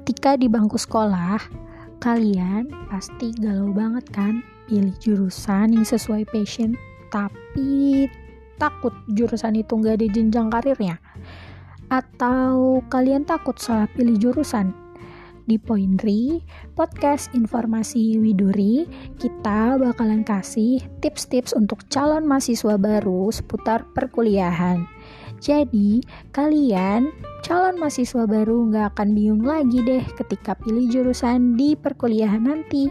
Ketika di bangku sekolah, kalian pasti galau banget kan pilih jurusan yang sesuai passion, tapi takut jurusan itu nggak ada jenjang karirnya? Atau kalian takut salah pilih jurusan? Di Poinri, podcast informasi Widuri, kita bakalan kasih tips-tips untuk calon mahasiswa baru seputar perkuliahan. Jadi, kalian calon mahasiswa baru nggak akan bingung lagi deh ketika pilih jurusan di perkuliahan nanti.